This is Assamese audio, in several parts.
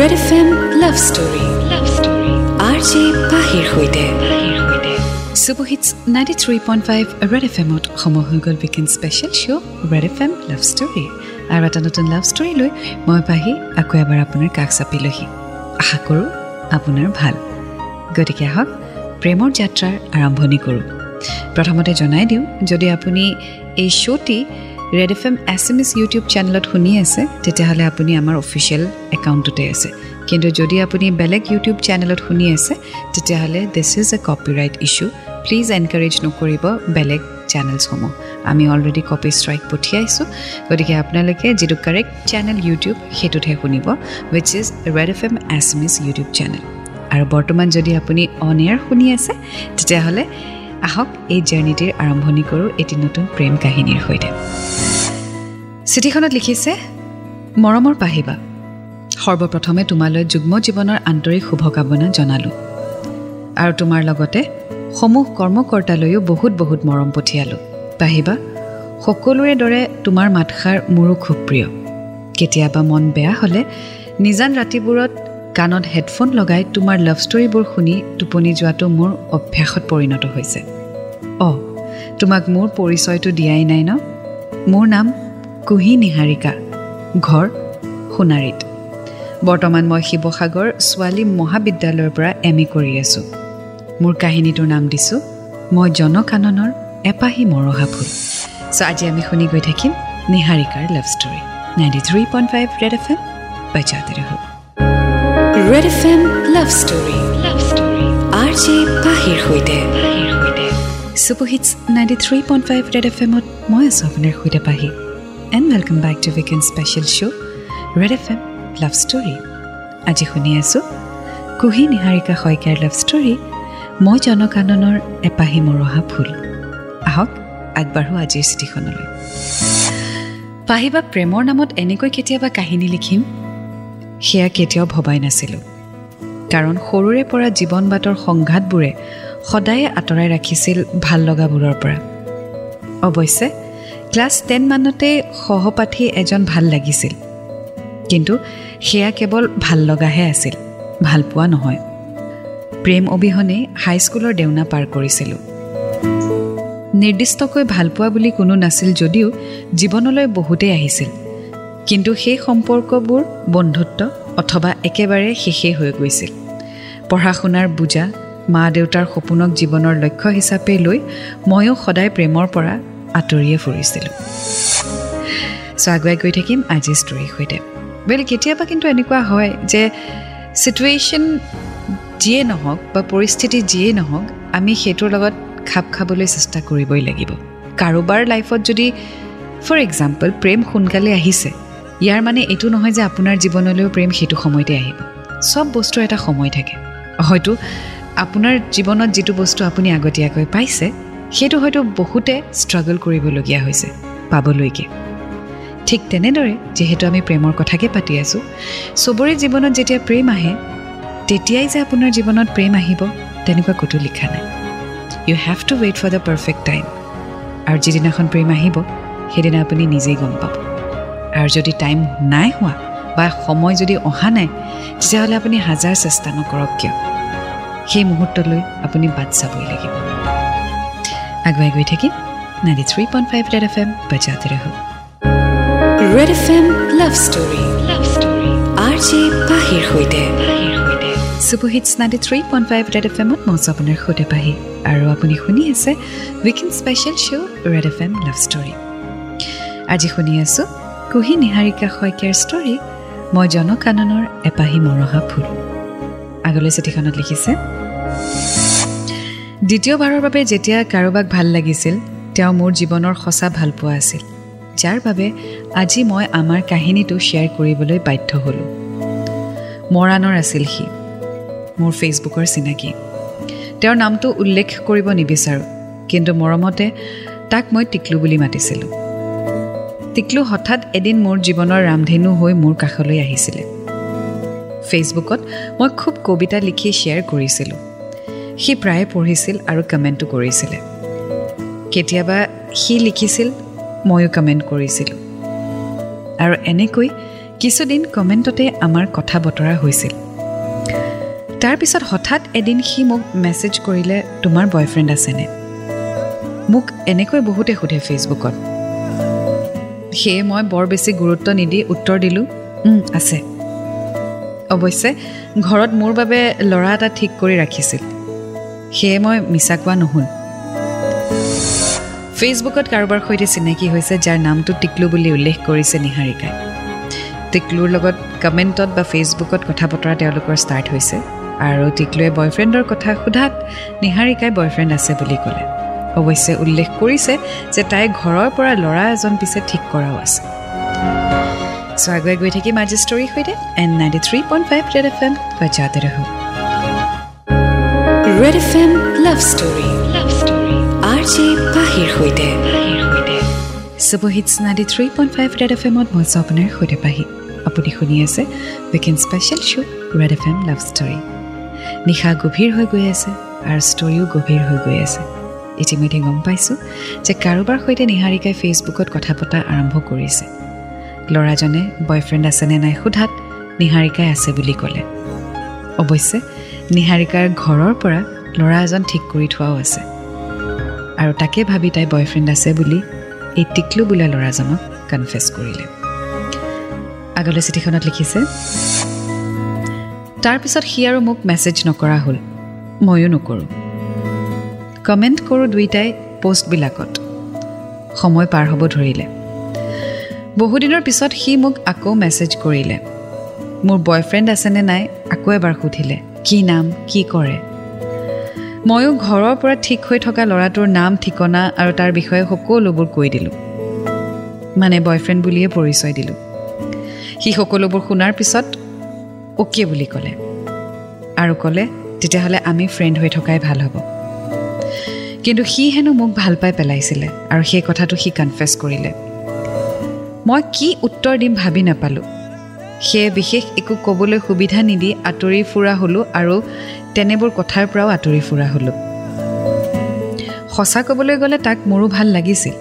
Red F M love story love story R J পাহিৰ সৈতে superhits ninety three point five Red F এমত সময় হৈ গ'ল weekend special show' Red F M love story আৰু এটা নতুন লাভ ষ্টৰী লৈ মই পাহি আকৌ এবাৰ আপোনাৰ কাষ চাপিলোহি আশা কৰোঁ আপোনাৰ ভাল। গতিকে আহক প্ৰেমৰ যাত্ৰাৰ আৰম্ভণি কৰোঁ। প্ৰথমতে জনাই দিওঁ যদি আপুনি এই শ্ব'টি Red F M S M S YouTube চেনেলত শুনি আছে তেতিয়াহ'লে আপুনি আমাৰ অফিচিয়েল একাউণ্টতে আছে। কিন্তু যদি আপুনি বেলেগ ইউটিউব চেনেলত শুনি আছে তেতিয়াহ'লে this is a copyright issue please encourage নকৰিব বেলেগ চেনেলছসমূহ আমি অলৰেডি কপি ষ্ট্ৰাইক পঠিয়াইছোঁ। গতিকে আপোনালোকে যিটো কাৰেক্ট চেনেল ইউটিউব সেইটোতহে শুনিব which is Red F M S M S YouTube channel আৰু বৰ্তমান যদি আপুনি অন এয়াৰ শুনি আছে তেতিয়াহ'লে আহক এই জাৰ্ণিটিৰ আৰম্ভণি কৰোঁ এটি নতুন প্ৰেম কাহিনীৰ সৈতে। চিঠিখনত লিখিছে মৰমৰ পাহিবা সৰ্বপ্ৰথমে তোমালৈ যুগ্ম জীৱনৰ আন্তৰিক শুভকামনা জনালোঁ। আৰু তোমাৰ লগতে সমূহ কৰ্মকৰ্তালৈও বহুত বহুত মৰম পঠিয়ালোঁ। পাহিবা সকলোৰে দৰে তোমাৰ মাতষাৰ মোৰো খুব প্ৰিয়। কেতিয়াবা মন বেয়া হ'লে নিজান ৰাতিবোৰত কাণত হেডফোন লগাই তোমাৰ লাভ ষ্টৰীবোৰ শুনি টোপনি যোৱাটো মোৰ অভ্যাসত পৰিণত হৈছে। অঁ তোমাক মোৰ পৰিচয়টো দিয়াই নাই ন? মোৰ নাম কুহি নিহাৰিকা ঘৰ সোণাৰীত। বৰ্তমান মই শিৱসাগৰ ছোৱালী মহাবিদ্যালয়ৰ পৰা এম এ কৰি আছোঁ। মোৰ কাহিনীটোৰ নাম দিছোঁ মই জনকাননৰ এপাহি মৰহা ফুল। চ' আজি আমি শুনি গৈ থাকিম নিহাৰিকাৰ love story ninety three point five Red F M বাজাতে ৰহক Red F M love story love story R J পাহিৰ সৈতে ninety three point five Red F এমত মই আছোঁ আপোনাৰ সৈতে Pahi and welcome back to weekend special show' Red F M love story আজি শুনি আছোঁ কুহি নিহাৰিকা শইকীয়াৰ লাভ ষ্টৰী মই জনকাননৰ এপাহি মৰহা ফুল। আহক আগবাঢ়োঁ আজিৰ চিঠিখনলৈ। পাহিবা প্ৰেমৰ নামত এনেকৈ কেতিয়াবা কাহিনী লিখিম সেয়া কেতিয়াও ভবাই নাছিলোঁ। কাৰণ সৰুৰে পৰা জীৱন বাটৰ সংঘাতবোৰে সদায়ে আঁতৰাই ৰাখিছিল ভাল লগাবোৰৰ পৰা। অৱশ্যে ক্লাছ টেন মানতে সহপাঠী এজন ভাল লাগিছিল। কিন্তু সেয়া কেৱল ভাল লগাহে আছিল ভাল পোৱা নহয়। প্ৰেম অবিহনে হাইস্কুলৰ দেওনা পাৰ কৰিছিলোঁ। নিৰ্দিষ্টকৈ ভালপোৱা বুলি কোনো নাছিল যদিও জীৱনলৈ বহুতেই আহিছিল। কিন্তু সেই সম্পৰ্কবোৰ বন্ধুত্ব অথবা একেবাৰে শেষেই হৈ গৈছিল। পঢ়া শুনাৰ বুজা মা দেউতাৰ সপোনক জীৱনৰ লক্ষ্য হিচাপে লৈ ময়ো সদায় প্ৰেমৰ পৰা আঁতৰিয়ে ফুৰিছিলোঁ। চ' আগুৱাই গৈ থাকিম আজিৰ ষ্টৰীৰ সৈতে। ৱেল কেতিয়াবা কিন্তু এনেকুৱা হয় যে চিটুৱেশ্যন যিয়ে নহওক বা পৰিস্থিতি যিয়েই নহওক আমি সেইটোৰ লগত খাপ খাবলৈ চেষ্টা কৰিবই লাগিব। কাৰোবাৰ লাইফত যদি ফৰ এক্সাম্পল প্ৰেম সোনকালে আহিছে ইয়াৰ মানে এইটো নহয় যে আপোনাৰ জীৱনলৈও প্ৰেম সেইটো সময়তে আহিব। চব বস্তুৰ এটা সময় থাকে। হয়তো আপোনাৰ জীৱনত যিটো বস্তু আপুনি আগতীয়াকৈ পাইছে সেইটো হয়তো বহুতে ষ্ট্ৰাগল কৰিবলগীয়া হৈছে পাবলৈকে। ঠিক তেনেদৰে যিহেতু আমি প্ৰেমৰ কথাকে পাতি আছোঁ চবৰে জীৱনত যেতিয়া প্ৰেম আহে তেতিয়াই যে আপোনাৰ জীৱনত প্ৰেম আহিব তেনেকুৱা ক'তো লিখা নাই। You have to wait for the perfect time আৰু যিদিনাখন প্ৰেম আহিব সেইদিনা আপুনি নিজেই গম পাব। আৰু যদি টাইম নাই হোৱা বা সময় যদি অহা নাই তেতিয়াহ'লে আপুনি হাজাৰ চেষ্টা নকৰক কিয়? সেই মুহূৰ্তলৈ আপুনি বাট চাবই লাগিব। আগুৱাই গৈ থাকিম ninety three point five Red F M বাজাতে ৰহ Red F M love story love story R J পাহিৰ সৈতে। Superhits ninety three point five Red F এমত মই আপোনাৰ সৈতে পাহি। আৰু আপুনি শুনি আছে weekend special show' Red F M love story আজি শুনি আছোঁ কুহি নিহাৰিকা শইকীয়াৰ ষ্টৰী মই জনকাননৰ এপাহি মৰহা ফুল। আগলৈ চিঠিখনত লিখিছে দ্বিতীয়বাৰৰ বাবে যেতিয়া কাৰোবাক ভাল লাগিছিল তেওঁ মোৰ জীৱনৰ সঁচা ভালপোৱা আছিল। যাৰ বাবে আজি মই আমাৰ কাহিনীটো শ্বেয়াৰ কৰিবলৈ বাধ্য হ'লোঁ। মৰাণৰ আছিল সি মোৰ ফেচবুকৰ চিনাকি। তেওঁৰ নামটো উল্লেখ কৰিব নিবিচাৰোঁ কিন্তু মৰমতে তাক মই টিকলু বুলি মাতিছিলোঁ। টিকলু হঠাৎ এদিন মোৰ জীৱনৰ ৰামধেনু হৈ মোৰ কাষলৈ আহিছিলে। ফেচবুকত মই খুব কবিতা লিখি শ্বেয়াৰ কৰিছিলোঁ। সি প্ৰায়ে পঢ়িছিল আৰু কমেণ্টো কৰিছিলে। কেতিয়াবা সি লিখিছিল ময়ো কমেণ্ট কৰিছিলোঁ। আৰু এনেকৈ কিছুদিন কমেণ্টতে আমাৰ কথা বতৰা হৈছিল। তাৰপিছত হঠাৎ এদিন সি মোক মেছেজ কৰিলে তোমাৰ বয়ফ্ৰেণ্ড আছেনে? মোক এনেকৈ বহুতে সোধে ফেচবুকত। সেয়ে মই বৰ বেছি গুৰুত্ব নিদি উত্তৰ দিলোঁ। আছে। অৱশ্যে ঘৰত মোৰ বাবে ল'ৰা এটা ঠিক কৰি ৰাখিছিল। সেয়ে মই মিছা কোৱা নহ'ল। ফেচবুকত কাৰোবাৰ সৈতে চিনাকি হৈছে যাৰ নামটো টিকলু বুলি উল্লেখ কৰিছে নিহাৰিকাই। টিকলুৰ লগত কমেণ্টত বা ফেচবুকত কথা বতৰা তেওঁলোকৰ ষ্টাৰ্ট হৈছে। আৰু টিকলুৱে বয়ফ্ৰেণ্ডৰ কথা সোধাত নিহাৰিকাই বয়ফ্ৰেণ্ড আছে বুলি ক'লে। অৱশ্যে উল্লেখ কৰিছে যে তাই ঘৰৰ পৰা ল'ৰা এজন পিছে ঠিক কৰাও আছে। চ' আগুৱাই গৈ থাকিম আজি ষ্টৰীৰ সৈতে and ninety three point five Red F M বাজাতে ৰহো। Red F M love story love story R J পাহিৰ সৈতে। Superhits ninety three point five Red F এমত মই আছোঁ আপোনাৰ সৈতে পাহি। আপুনি শুনি আছে weekend special show' Red F M love story নিশা গভীৰ হৈ গৈ আছে আৰু ষ্টৰীও গভীৰ হৈ গৈ আছে। ইতিমধ্যে গম পাইছোঁ যে কাৰোবাৰ সৈতে নিহাৰিকাই ফেচবুকত কথা পতা আৰম্ভ কৰিছে। ল'ৰাজনে বয়ফ্ৰেণ্ড আছেনে নাই সোধাত নিহাৰিকাই আছে বুলি ক'লে। অৱশ্যে নিহাৰিকাৰ ঘৰৰ পৰা ল'ৰা এজন ঠিক কৰি থোৱাও আছে। আৰু তাকে ভাবি তাই বয়ফ্ৰেণ্ড আছে বুলি এই টিকলু বোলা ল'ৰাজনক কনফেছ কৰিলে। আগলৈ চিঠিখনত লিখিছে তাৰপিছত সি আৰু মোক মেছেজ নকৰা হ'ল ময়ো নকৰোঁ। কমেণ্ট কৰোঁ দুয়োটাই পষ্টবিলাকত। সময় পাৰ হ'ব ধৰিলে। বহুদিনৰ পিছত সি মোক আকৌ মেছেজ কৰিলে। মোৰ বয়ফ্ৰেণ্ড আছেনে নাই আকৌ এবাৰ সুধিলে কি নাম কি কৰে? ময়ো ঘৰৰ পৰা ঠিক হৈ থকা ল'ৰাটোৰ নাম ঠিকনা আৰু তাৰ বিষয়ে সকলোবোৰ কৈ দিলোঁ। মানে বয়ফ্ৰেণ্ড বুলিয়ে পৰিচয় দিলোঁ। সি সকলোবোৰ শুনাৰ পিছত অ'কে বুলি ক'লে। আৰু ক'লে তেতিয়াহ'লে আমি ফ্ৰেণ্ড হৈ থকাই ভাল হ'ব। কিন্তু সি হেনো মোক ভাল পাই পেলাইছিলে আৰু সেই কথাটো সি কনফেছ কৰিলে। মই কি উত্তৰ দিম ভাবি নাপালোঁ। সেয়ে বিশেষ একো ক'বলৈ সুবিধা নিদি আঁতৰি ফুৰা হ'লোঁ আৰু তেনেবোৰ কথাৰ পৰাও আঁতৰি ফুৰা হ'লোঁ। সঁচা ক'বলৈ গ'লে তাক মোৰো ভাল লাগিছিল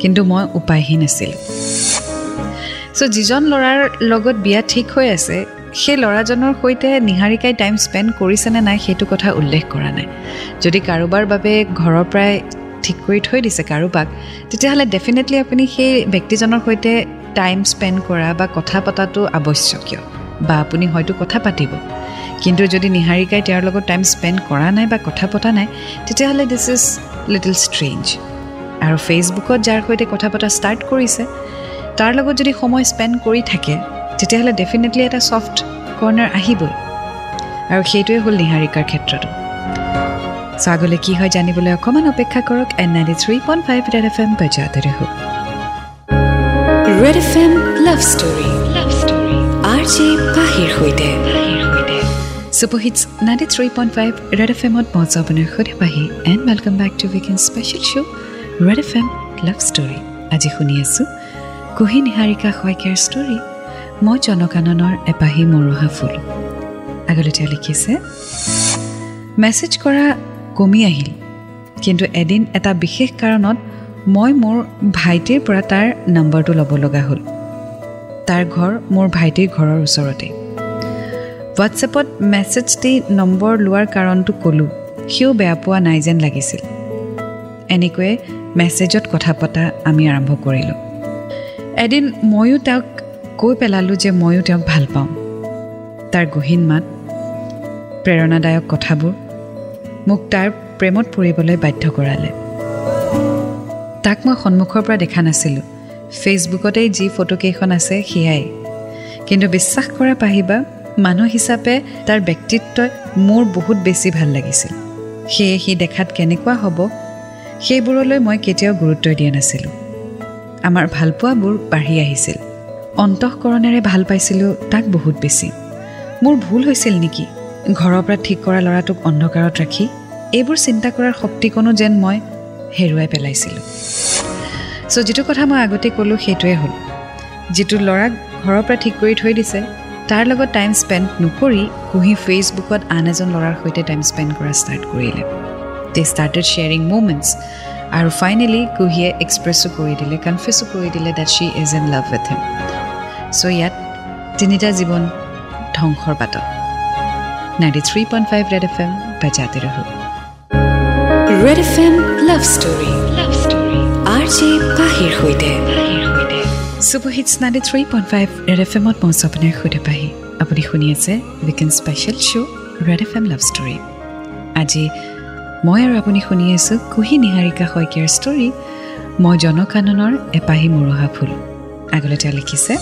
কিন্তু মই উপায়হীন আছিলোঁ। চ' যিজন ল'ৰাৰ লগত বিয়া ঠিক হৈ আছে সেই ল'ৰাজনৰ সৈতে নিহাৰিকাই টাইম স্পেণ্ড কৰিছেনে নাই সেইটো কথা উল্লেখ কৰা নাই। যদি কাৰোবাৰ বাবে ঘৰৰ পৰাই ঠিক কৰি থৈ দিছে কাৰোবাক তেতিয়াহ'লে ডেফিনেটলি আপুনি সেই ব্যক্তিজনৰ সৈতে টাইম স্পেণ্ড কৰা বা কথা পতাটো আৱশ্যকীয় বা আপুনি হয়তো কথা পাতিব। কিন্তু যদি নিহাৰিকাই তেওঁৰ লগত টাইম স্পেণ্ড কৰা নাই বা কথা পতা নাই তেতিয়াহ'লে দিছ ইজ লিটল ষ্ট্ৰেঞ্জ আৰু ফেচবুকত যাৰ সৈতে কথা পতা ষ্টাৰ্ট কৰিছে তাৰ লগত যদি সময় স্পেণ্ড কৰি থাকে তেতিয়াহ'লে ডেফিনেটলি এটা ছফ্ট কৰ্ণাৰ আহিবই। আৰু সেইটোৱে হ'ল নিহাৰিকাৰ ক্ষেত্ৰতো চ' আগলৈ কি হয় জানিবলৈ অকণমান অপেক্ষা কৰক and ninety three point five Red F M বজাতে ৰহো Red F M love story love story R J পাহিৰ সৈতে superhits ninety three point five Red F এমত আপোনাৰ সৈতে Pahi and welcome back to weekend special show' Red F M love story আজি শুনি আছোঁ। কুহি নিহাৰিকা শইকীয়াৰ ষ্টৰী মই জনকাননৰ এপাহি মৰহা ফুল। আগলৈ তেওঁ লিখিছে মেছেজ কৰা কমি আহিল কিন্তু এদিন এটা বিশেষ কাৰণত মই মোৰ ভাইটিৰ পৰা তাৰ নম্বৰটো ল'ব লগা হ'ল। তাৰ ঘৰ মোৰ ভাইটিৰ ঘৰৰ ওচৰতে হোৱাটছএপত মেছেজ দি নম্বৰ লোৱাৰ কাৰণটো ক'লোঁ সিও বেয়া পোৱা নাই যেন লাগিছিল। এনেকৈয়ে মেছেজত কথা পতা আমি আৰম্ভ কৰিলোঁ। এদিন ময়ো তেওঁক কৈ পেলালোঁ যে ময়ো তেওঁক ভাল পাওঁ। তাৰ গহীন মাত প্ৰেৰণাদায়ক কথাবোৰ মোক তাৰ প্ৰেমত পৰিবলৈ বাধ্য কৰালে। তাক মই সন্মুখৰ পৰা দেখা নাছিলোঁ। ফেচবুকতেই যি ফটোকেইখন আছে সেয়াই। কিন্তু বিশ্বাস কৰা পাহিবা মানুহ হিচাপে তাৰ ব্যক্তিত্বই মোৰ বহুত বেছি ভাল লাগিছিল। সেয়ে সি দেখাত কেনেকুৱা হ'ব সেইবোৰলৈ মই কেতিয়াও গুৰুত্ব দিয়া নাছিলোঁ। আমাৰ ভালপোৱাবোৰ বাঢ়ি আহিছিল। অন্তঃকৰণেৰে ভাল পাইছিলোঁ তাক বহুত বেছি। মোৰ ভুল হৈছিল নেকি? ঘৰৰ পৰা ঠিক কৰা ল'ৰাটোক অন্ধকাৰত ৰাখি এইবোৰ চিন্তা কৰাৰ শক্তিকণো যেন মই হেৰুৱাই পেলাইছিলোঁ। চ' যিটো কথা মই আগতে ক'লোঁ সেইটোৱে হ'ল। যিটো ল'ৰাক ঘৰৰ পৰা ঠিক কৰি থৈ দিছে তাৰ লগত টাইম স্পেণ্ড নকৰি কুঁহি ফেচবুকত আন এজন ল'ৰাৰ সৈতে টাইম স্পেণ্ড কৰা ষ্টাৰ্ট কৰিলে। দে ষ্টাৰ্টেড শ্বেয়াৰিং মুমেণ্টছ আৰু ফাইনেলি কুহিয়ে এক্সপ্ৰেছো কৰি দিলে কনফিউজো কৰি দিলে that she is in love with him so' ইয়াত তিনিটা জীৱন ধ্বংসৰ বাটত। Ninety three point five Red F M বাজাতে ৰহো। Red F M love story love story R J পাহিৰ সৈতে। Ninety three point five Red F এমত মই আপোনাৰ সৈতে পাহি। আপুনি শুনি আছে weekend special show' Red F M love story আজি মই আৰু আপুনি শুনি আছোঁ কুহি নিহাৰিকা শইকীয়াৰ ষ্টৰী মই জনকাননৰ এপাহি মৰহা ফুল। আগলৈ তেওঁ লিখিছে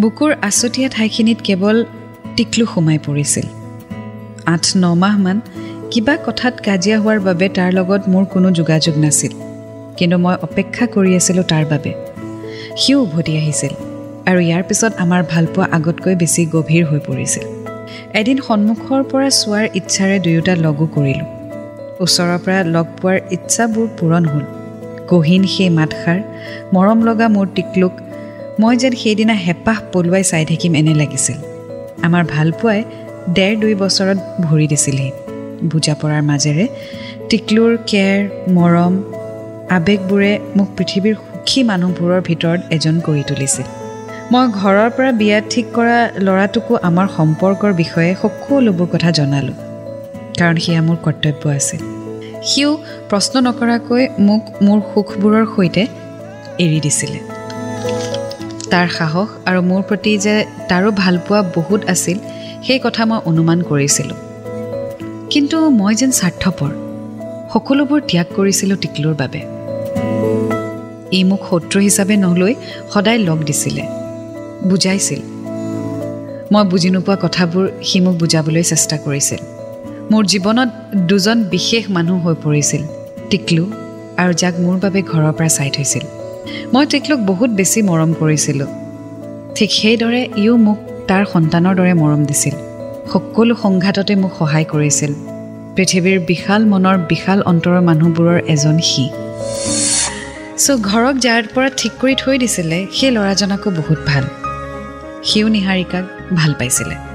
বুকুৰ আচতীয়া ঠাইখিনিত কেৱল টিকলু সোমাই পৰিছিল। আঠ ন মাহমান কিবা কথাত কাজিয়া হোৱাৰ বাবে তাৰ লগত মোৰ কোনো যোগাযোগ নাছিল কিন্তু মই অপেক্ষা কৰি আছিলোঁ তাৰ বাবে। সিও উভতি আহিছিল আৰু ইয়াৰ পিছত আমাৰ ভালপোৱা আগতকৈ বেছি গভীৰ হৈ পৰিছিল। এদিন সন্মুখৰ পৰা চোৱাৰ ইচ্ছাৰে দুয়োটা লগো কৰিলোঁ। ওচৰৰ পৰা লগ পোৱাৰ ইচ্ছাবোৰ পূৰণ হ'ল। গহীন সেই মাতষাৰ মৰম লগা মোৰ টিকলুক মই যেন সেইদিনা হেঁপাহ পলুৱাই চাই থাকিম এনে লাগিছিল। আমাৰ ভালপোৱাই ডেৰ দুই বছৰত ভৰি দিছিলহি। বুজা পৰাৰ মাজেৰে টিকলুৰ কেৰ মৰম আৱেগবোৰে মোক পৃথিৱীৰ সুখী মানুহবোৰৰ ভিতৰত এজন কৰি তুলিছিল। মই ঘৰৰ পৰা বিয়া ঠিক কৰা ল'ৰাটোকো আমাৰ সম্পৰ্কৰ বিষয়ে সকলোবোৰ কথা জনালোঁ কাৰণ সেয়া মোৰ কৰ্তব্য আছিল। সিও প্ৰশ্ন নকৰাকৈ মোক মোৰ সুখবোৰৰ সৈতে এৰি দিছিলে। তাৰ সাহস আৰু মোৰ প্ৰতি যে তাৰো ভালপোৱা বহুত আছিল সেই কথা মই অনুমান কৰিছিলোঁ। কিন্তু মই যেন স্বাৰ্থপৰ সকলোবোৰ ত্যাগ কৰিছিলোঁ টিকলুৰ বাবে। ই মোক শত্ৰু হিচাপে নলৈ সদায় লগ দিছিলে বুজাইছিল। মই বুজি নোপোৱা কথাবোৰ সি মোক বুজাবলৈ চেষ্টা কৰিছিল। মোৰ জীৱনত দুজন বিশেষ মানুহ হৈ পৰিছিল টিকলু আৰু যাক মোৰ বাবে ঘৰৰ পৰা চাই থৈছিল। মই টিকলুক বহুত বেছি মৰম কৰিছিলোঁ। ঠিক সেইদৰে ইও মোক তাৰ সন্তানৰ দৰে মৰম দিছিল। সকলো সংঘাততে মোক সহায় কৰিছিল। পৃথিৱীৰ বিশাল মনৰ বিশাল অন্তৰৰ মানুহবোৰৰ এজন সি। চ' ঘৰক যাৰ পৰা ঠিক কৰি থৈ দিছিলে সেই ল'ৰাজনকো বহুত ভাল। সিও নিহাৰিকাক ভাল পাইছিলে।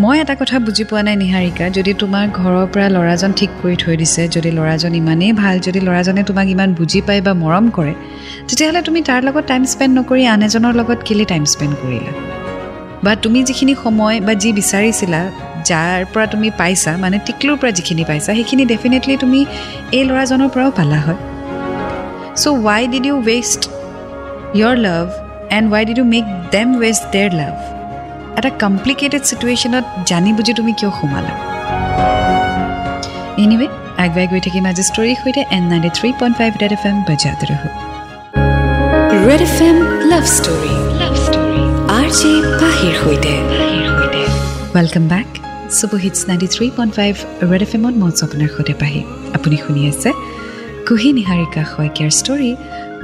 মই এটা কথা বুজি পোৱা নাই নিহাৰিকা যদি তোমাৰ ঘৰৰ পৰা ল'ৰাজন ঠিক কৰি থৈ দিছে যদি ল'ৰাজন ইমানেই ভাল যদি ল'ৰাজনে তোমাক ইমান বুজি পায় বা মৰম কৰে তেতিয়াহ'লে তুমি তাৰ লগত টাইম স্পেণ্ড নকৰি আন এজনৰ লগত কেলৈ টাইম স্পেণ্ড কৰিলা? বা তুমি যিখিনি সময় বা যি বিচাৰিছিলা যাৰ পৰা তুমি পাইছা মানে টিকলুৰ পৰা যিখিনি পাইছা সেইখিনি ডেফিনেটলি তুমি এই ল'ৰাজনৰ পৰাও পালা হয়। So' why did you waste your love and why did you make them waste their love এটা কমপ্লিকেটেড চিটুৱেশ্যনত জানি বুজি তুমি কিয় সোমালা। এনিৱে আগুৱাই গৈ থাকিম আজি ষ্টৰীৰ সৈতে and ninety three point five Red F M বজাতে ৰহো। Red F M love story love story R J পাহিৰ সৈতে। Welcome back super hits ninety three point five Red F এমত মঞ্চ আপোনাৰ সৈতে পাহি। আপুনি শুনি আছে কুহি নিহাৰিকা শইকীয়াৰ ষ্টৰী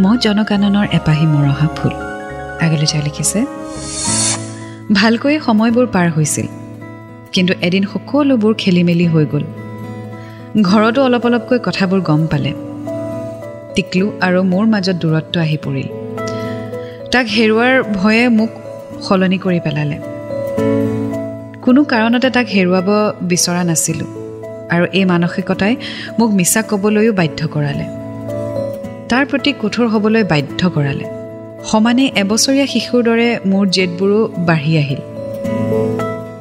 মই জনকাননৰ এপাহি মৰহা ফুল। আগলৈ যাই লিখিছে। ভালকৈয়ে সময়বোৰ পাৰ হৈছিল। কিন্তু এদিন সকলোবোৰ খেলি মেলি হৈ গ'ল। ঘৰতো অলপ অলপকৈ কথাবোৰ গম পালে। টিকলু আৰু মোৰ মাজত দূৰত্ব আহি পৰিল। তাক হেৰুৱাৰ ভয়ে মোক সলনি কৰি পেলালে। কোনো কাৰণতে তাক হেৰুৱাব বিচৰা নাছিলোঁ আৰু এই মানসিকতাই মোক মিছা ক'বলৈও বাধ্য কৰালে। তাৰ প্ৰতি কঠোৰ হ'বলৈ বাধ্য কৰালে। সমানে এবছৰীয়া শিশুৰ দৰে মোৰ জেদবোৰো বাঢ়ি আহিল।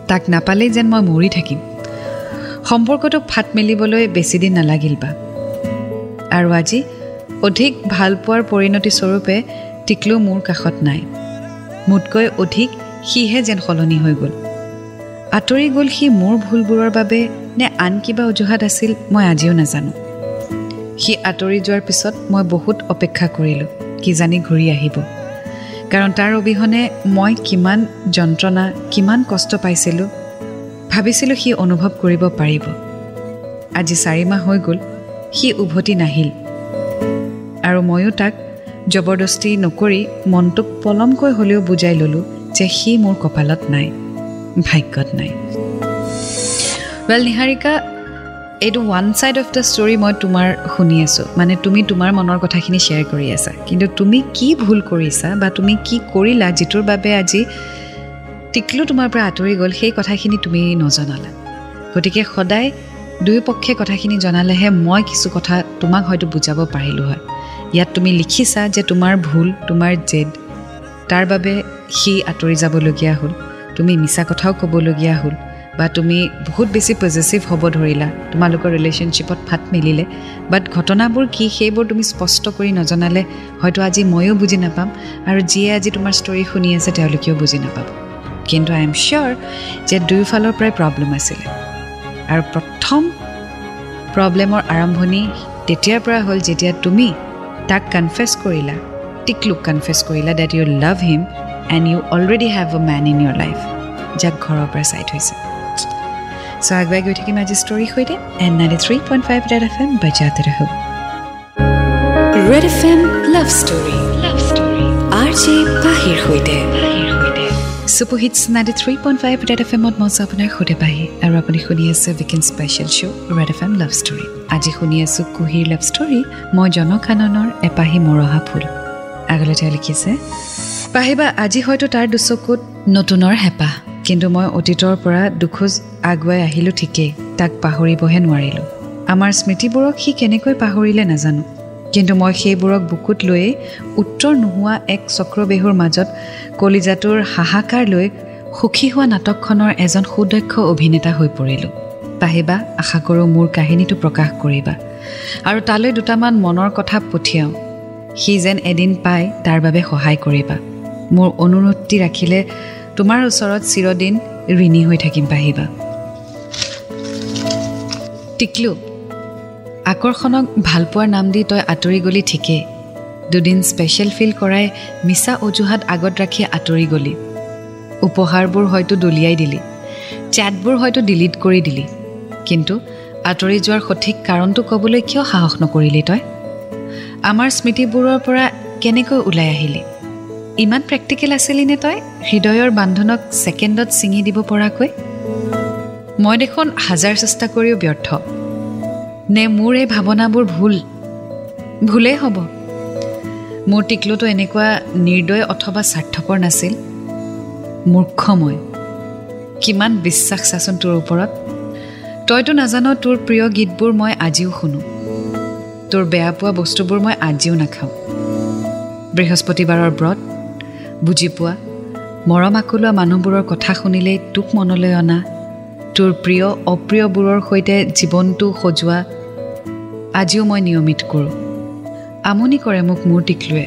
তাক নাপালেই যেন মই মৰি থাকিম। সম্পৰ্কটোক ফাট মেলিবলৈ বেছিদিন নালাগিল বা। আৰু আজি অধিক ভালপোৱাৰ পৰিণতিস্বৰূপে টিকলু মোৰ কাষত নাই। মোতকৈ অধিক সিহে যেন সলনি হৈ গ'ল। আঁতৰি গ'ল সি মোৰ ভুলবোৰৰ বাবে নে আন কিবা অজুহাত আছিল মই আজিও নাজানো। সি আঁতৰি যোৱাৰ পিছত মই বহুত অপেক্ষা কৰিলোঁ। কিজানি ঘূৰি আহিব। কাৰণ তাৰ অবিহনে মই কিমান যন্ত্ৰণা কিমান কষ্ট পাইছিলোঁ ভাবিছিলোঁ সি অনুভৱ কৰিব পাৰিব। আজি চাৰি মাহ হৈ গ'ল সি উভতি নাহিল। আৰু ময়ো তাক জবৰদস্তি নকৰি মনটোক পলমকৈ হ'লেও বুজাই ল'লোঁ যে সি মোৰ কপালত নাই ভাগ্যত নাই। ৱেল নিহাৰিকা এইটো one side of the story মই তোমাৰ শুনি আছোঁ। মানে তুমি তোমাৰ মনৰ কথাখিনি শ্বেয়াৰ কৰি আছা। কিন্তু তুমি কি ভুল কৰিছা বা তুমি কি কৰিলা যিটোৰ বাবে আজি টিকলু তোমাৰ পৰা আঁতৰি গ'ল সেই কথাখিনি তুমি নজনালা। গতিকে সদায় দুয়োপক্ষে কথাখিনি জনালেহে মই কিছু কথা তোমাক হয়তো বুজাব পাৰিলোঁ হয়। ইয়াত তুমি লিখিছা যে তোমাৰ ভুল তোমাৰ জেদ তাৰ বাবে সি আঁতৰি যাবলগীয়া হ'ল। তুমি মিছা কথাও ক'বলগীয়া হ'ল। বা তুমি বহুত বেছি পজিটিভ হ'ব ধৰিলা তোমালোকৰ ৰিলেশ্যনশ্বিপত ফাট মিলিলে বাট ঘটনাবোৰ কি সেইবোৰ তুমি স্পষ্ট কৰি নজনালে হয়তো আজি ময়ো বুজি নাপাম আৰু যিয়ে আজি তোমাৰ ষ্টৰি শুনি আছে তেওঁলোকেও বুজি নাপাব। কিন্তু আই এম চিয়'ৰ যে দুয়োফালৰ পৰাই প্ৰব্লেম আছিলে। আৰু প্ৰথম প্ৰব্লেমৰ আৰম্ভণি তেতিয়াৰ পৰা হ'ল যেতিয়া তুমি তাক কনফেছ কৰিলা টিকলুক কনফেছ কৰিলা that you love him and you already have a man in your life যাক ঘৰৰ পৰা চাই থৈছে। চ' আগুৱাই গৈ থাকিম আজি ষ্টৰীৰ সৈতে and ninety three point five Red F M বাজাতে ৰহ Red F M love story love story R J পাহিৰ সৈতে superhits ninety three point five Red F এমত মই আছোঁ আপোনাৰ সৈতে পাহি আৰু আপুনি শুনি আছে weekend special show' Red F M love story আজি শুনি আছোঁ কুহিৰ লাভ ষ্টৰী মই জনখাননৰ এপাহি মৰহা ফুল। আগলৈ তেওঁ লিখিছে পাহিবা আজি হয়তো তাৰ দুচকুত নতুনৰ হেঁপাহ। কিন্তু মই অতীতৰ পৰা দুখোজ আগুৱাই আহিলোঁ ঠিকেই তাক পাহৰিবহে নোৱাৰিলোঁ। আমাৰ স্মৃতিবোৰক সি কেনেকৈ পাহৰিলে নাজানো কিন্তু মই সেইবোৰক বুকুত লৈয়ে উত্তৰ নোহোৱা এক চক্ৰবেহুৰ মাজত কলিজাটোৰ হাহাকাৰ লৈ সুখী হোৱা নাটকখনৰ এজন সুদক্ষ অভিনেতা হৈ পৰিলোঁ। পাহিবা আশা কৰোঁ মোৰ কাহিনীটো প্ৰকাশ কৰিবা। আৰু তালৈ দুটামান মনৰ কথা পঠিয়াওঁ। সি যেন এদিন পায় তাৰ বাবে সহায় কৰিবা। মোৰ অনুৰোধটি ৰাখিলে তোমাৰ ওচৰত চিৰদিন ঋণী হৈ থাকিম পাহিবা। টিকলু আকৰ্ষণক ভালপোৱাৰ নাম দি তই আঁতৰি গলি ঠিকেই। দুদিন স্পেচিয়েল ফিল কৰাই মিছা অজুহাত আগত ৰাখি আঁতৰি গলি। উপহাৰবোৰ হয়তো দলিয়াই দিলি চেটবোৰ হয়তো ডিলিট কৰি দিলি। কিন্তু আঁতৰি যোৱাৰ সঠিক কাৰণটো ক'বলৈ কিয় সাহস নকৰিলি তই? আমাৰ স্মৃতিবোৰৰ পৰা কেনেকৈ ওলাই আহিলি? ইমান প্ৰেক্টিকেল আছিলি নে তই? হৃদয়ৰ বান্ধোনক ছেকেণ্ডত ছিঙি দিব পৰাকৈ? মই দেখোন হাজাৰ চেষ্টা কৰিও ব্যৰ্থ। নে মোৰ এই ভাৱনাবোৰ ভুল? ভুলেই হ'ব। মোৰ টিকলুটো এনেকুৱা নিৰ্দয় অথবা স্বাৰ্থপৰ নাছিল। মূৰ্খ মই কিমান বিশ্বাস চাচোন তোৰ ওপৰত? তইতো নাজান তোৰ প্ৰিয় গীতবোৰ মই আজিও শুনো। তোৰ বেয়া পোৱা বস্তুবোৰ মই আজিও নাখাওঁ। বৃহস্পতিবাৰৰ ব্ৰত বুজি পোৱা? মৰম আকোলোৱা মানুহবোৰৰ কথা শুনিলেই তোক মনলৈ অনা। তোৰ প্ৰিয় অপ্ৰিয়বোৰৰ সৈতে জীৱনটো সজোৱা। আজিও মই নিয়মিত কৰোঁ। আমনি কৰে মোক মোৰ টিকলুৱে।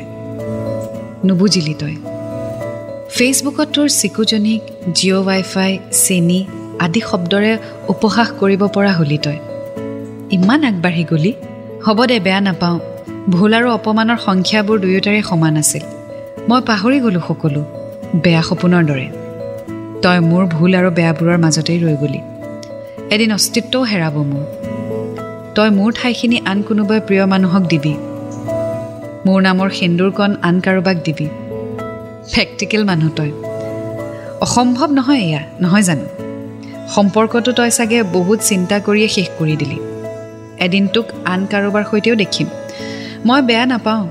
নুবুজিলি তই। ফেচবুকত তোৰ চিকুজনীক জিঅ' ৱাইফাই চেনি আদি শব্দৰে উপহাস কৰিব পৰা হলি তই। ইমান আগবাঢ়ি গলি? হ'ব দে বেয়া নাপাওঁ। ভুল আৰু অপমানৰ সংখ্যাবোৰ দুয়োটাৰে সমান আছিল। মই পাহৰি গ'লোঁ সকলো বেয়া সপোনৰ দৰে। তই মোৰ ভুল আৰু বেয়াবোৰৰ মাজতেই ৰৈ গলি। এদিন অস্তিত্বও হেৰাব মোৰ। তই মোৰ ঠাইখিনি আন কোনোবাই প্ৰিয় মানুহক দিবি। মোৰ নামৰ সেন্দুৰকণ আন কাৰোবাক দিবি। প্ৰেক্টিকেল মানুহ তই। অসম্ভৱ নহয় এয়া নহয় জানো? সম্পৰ্কটো তই চাগে বহুত চিন্তা কৰিয়ে শেষ কৰি দিলি। এদিন তোক আন কাৰোবাৰ সৈতেও দেখিম। মই বেয়া নাপাওঁ।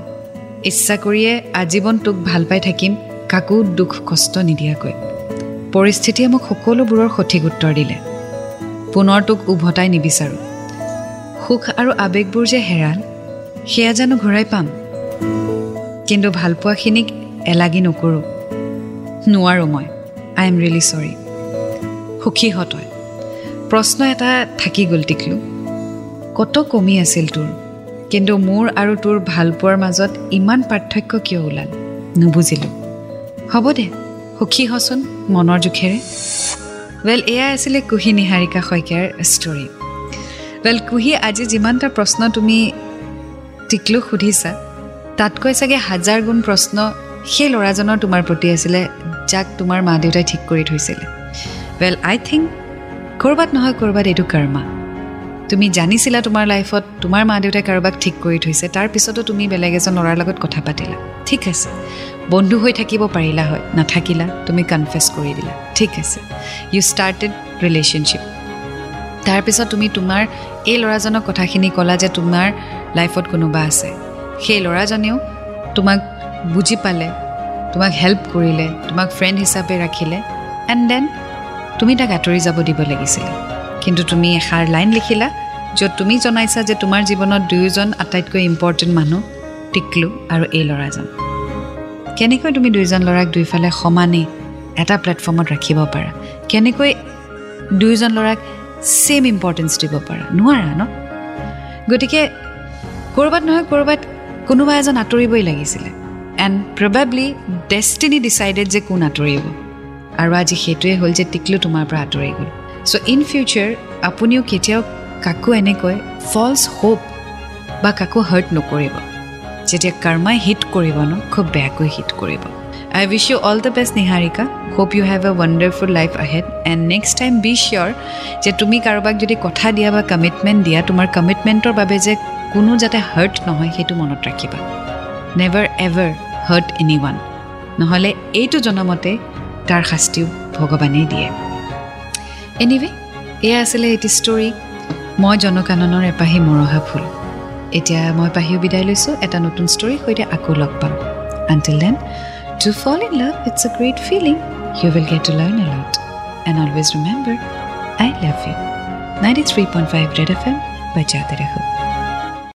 ইচ্ছা কৰিয়ে আজীৱন তোক ভাল পাই থাকিম কাকো দুখ কষ্ট নিদিয়াকৈ। পৰিস্থিতিয়ে মোক সকলোবোৰৰ সঠিক উত্তৰ দিলে। পুনৰ তোক উভতাই নিবিচাৰোঁ। সুখ আৰু আৱেগবোৰ যে হেৰাল সেয়া জানো ঘূৰাই পাম। কিন্তু ভালপোৱাখিনিক এলাগি নকৰোঁ। নোৱাৰোঁ মই। আই এম ৰিয়েলি চৰি সুখী হ তই। প্ৰশ্ন এটা থাকি গ'ল টিকলু। কত কমি আছিল তোৰ? কিন্তু মোৰ আৰু তোৰ ভালপোৱাৰ মাজত ইমান পাৰ্থক্য কিয় ওলাল? নুবুজিলোঁ। হ'ব দে সুখী হচোন মনৰ জোখেৰে। ৱেল এয়াই আছিলে কুহি নিহাৰিকা শইকীয়াৰ ষ্টৰী ৱেল কুহি আজি যিমানটা প্ৰশ্ন তুমি টিকলুক সুধিছা তাতকৈ চাগে হাজাৰ গুণ প্ৰশ্ন সেই ল'ৰাজনৰ তোমাৰ প্ৰতি আছিলে যাক তোমাৰ মা দেউতাই ঠিক কৰি থৈছিলে। ৱেল আই থিংক ক'ৰবাত নহয় ক'ৰবাত এইটো কৰ্মা তুমি জানিছিলা তোমাৰ লাইফত তোমাৰ মা দেউতাই কাৰোবাক ঠিক কৰি থৈছে তাৰপিছতো তুমি বেলেগ এজন ল'ৰাৰ লগত কথা পাতিলা। ঠিক আছে। বন্ধু হৈ থাকিব পাৰিলা হয় নাথাকিলা তুমি কনফেছ কৰি দিলা। ঠিক আছে। ইউ ষ্টাৰ্টেড ৰিলেশ্যনশ্বিপ তাৰপিছত তুমি তোমাৰ এই ল'ৰাজনক কথাখিনি ক'লা যে তোমাৰ লাইফত কোনোবা আছে। সেই ল'ৰাজনেও তোমাক বুজি পালে তোমাক হেল্প কৰিলে তোমাক ফ্ৰেণ্ড হিচাপে ৰাখিলে। এণ্ড দেন তুমি তাক আঁতৰি যাব দিব লাগিছিলে। কিন্তু তুমি এষাৰ লাইন লিখিলা য'ত তুমি জনাইছা যে তোমাৰ জীৱনত দুয়োজন আটাইতকৈ ইম্পৰ্টেণ্ট মানুহ টিকলু আৰু এই ল'ৰাজন। কেনেকৈ তুমি দুইজন ল'ৰাক দুইফালে সমানেই এটা প্লেটফৰ্মত ৰাখিব পাৰা? কেনেকৈ দুয়োজন ল'ৰাক ছেইম ইম্পৰ্টেঞ্চ দিব পাৰা? নোৱাৰা ন? গতিকে ক'ৰবাত নহয় ক'ৰবাত কোনোবা এজন আঁতৰিবই লাগিছিলে। এণ্ড প্ৰবেবলি ডেষ্টিনি ডিচাইডেড যে কোন আঁতৰিব। আৰু আজি সেইটোৱে হ'ল যে টিকলু তোমাৰ পৰা আঁতৰি গ'ল। চ' ইন ফিউচাৰ আপুনিও কেতিয়াও কাকো এনেকৈ ফল্ছ হোপ বা কাকো হাৰ্ট নকৰিব। যেতিয়া কৰ্মাই হিট কৰিব ন খুব বেয়াকৈ হিট কৰিব। I wish you all the best Niharika. Hope you have a wonderful life ahead and next time be sure যে তুমি কাৰোবাক যদি কথা দিয়া বা কমিটমেণ্ট দিয়া তোমাৰ কমিটমেণ্টৰ বাবে যে কোনো যাতে হাৰ্ট নহয় সেইটো মনত ৰাখিবা। নেভাৰ এভাৰ হাৰ্ট এনি ওৱান নহ'লে এইটো জনমতে তাৰ শাস্তিও ভগৱানেই দিয়ে। এনিৱে এয়া আছিলে এটি ষ্টৰী মই জনকাননৰ এপাহি মৰহা ফুল। এতিয়া মই পাহিও বিদায় লৈছোঁ এটা নতুন ষ্টৰীৰ সৈতে আকৌ লগ পাম। Until then to fall in love it's a great feeling you will get to learn a lot and always remember I love you ninety three point five Red F M বাজাতে ৰাখোঁ